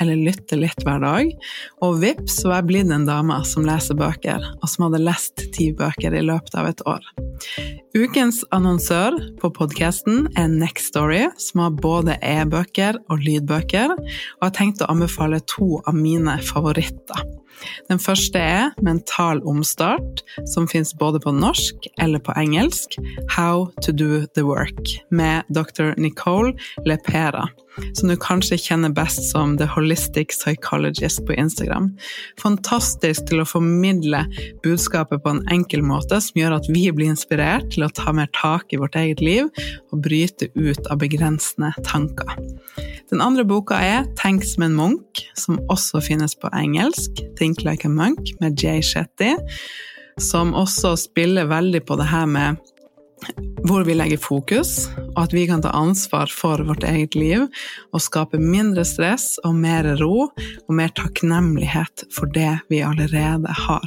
eller lytte litt hver dag, og vips var jeg blitt en dame som leser bøker, og som hadde lest ti bøker i løpet av et år. Ukens annonsør på podkasten er Next Story, som har både e-bøker og lydbøker, og har tenkt å anbefale to av mine favoritter. Den første er Mental omstart, som fins både på norsk eller på engelsk, How to do the work, med dr. Nicole Lepera, som du kanskje kjenner best som The Holistic Psychologist på Instagram. Fantastisk til å formidle budskapet på en enkel måte som gjør at vi blir inspirert til å ta mer tak i vårt eget liv og bryte ut av begrensende tanker. Den andre boka er Tenk som en munk, som også finnes på engelsk. Think Like a Monk med Jay Shetty, som også spiller veldig på det her med hvor vi legger fokus, og at vi kan ta ansvar for vårt eget liv og skape mindre stress og mer ro og mer takknemlighet for det vi allerede har.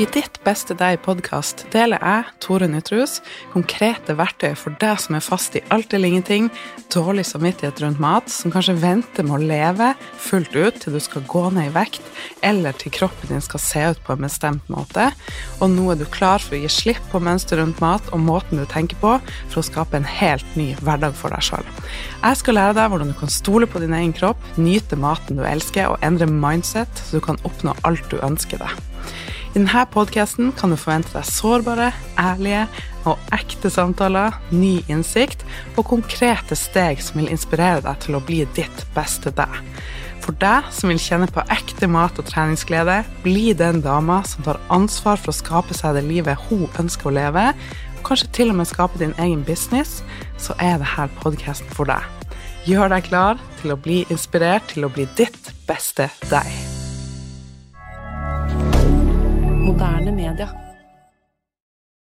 I Ditt beste deg-podkast deler jeg, Tore Nytrus, konkrete verktøy for deg som er fast i alt eller ingenting, dårlig samvittighet rundt mat, som kanskje venter med å leve fullt ut til du skal gå ned i vekt, eller til kroppen din skal se ut på en bestemt måte, og nå er du klar for å gi slipp på mønster rundt mat og måten du tenker på, for å skape en helt ny hverdag for deg sjøl. Jeg skal lære deg hvordan du kan stole på din egen kropp, nyte maten du elsker, og endre mindset så du kan oppnå alt du ønsker deg. I denne podkasten kan du forvente deg sårbare, ærlige og ekte samtaler, ny innsikt og konkrete steg som vil inspirere deg til å bli ditt beste deg. For deg som vil kjenne på ekte mat og treningsglede, bli den dama som tar ansvar for å skape seg det livet hun ønsker å leve, og kanskje til og med skape din egen business, så er dette podkasten for deg. Gjør deg klar til å bli inspirert til å bli ditt beste deg moderne media.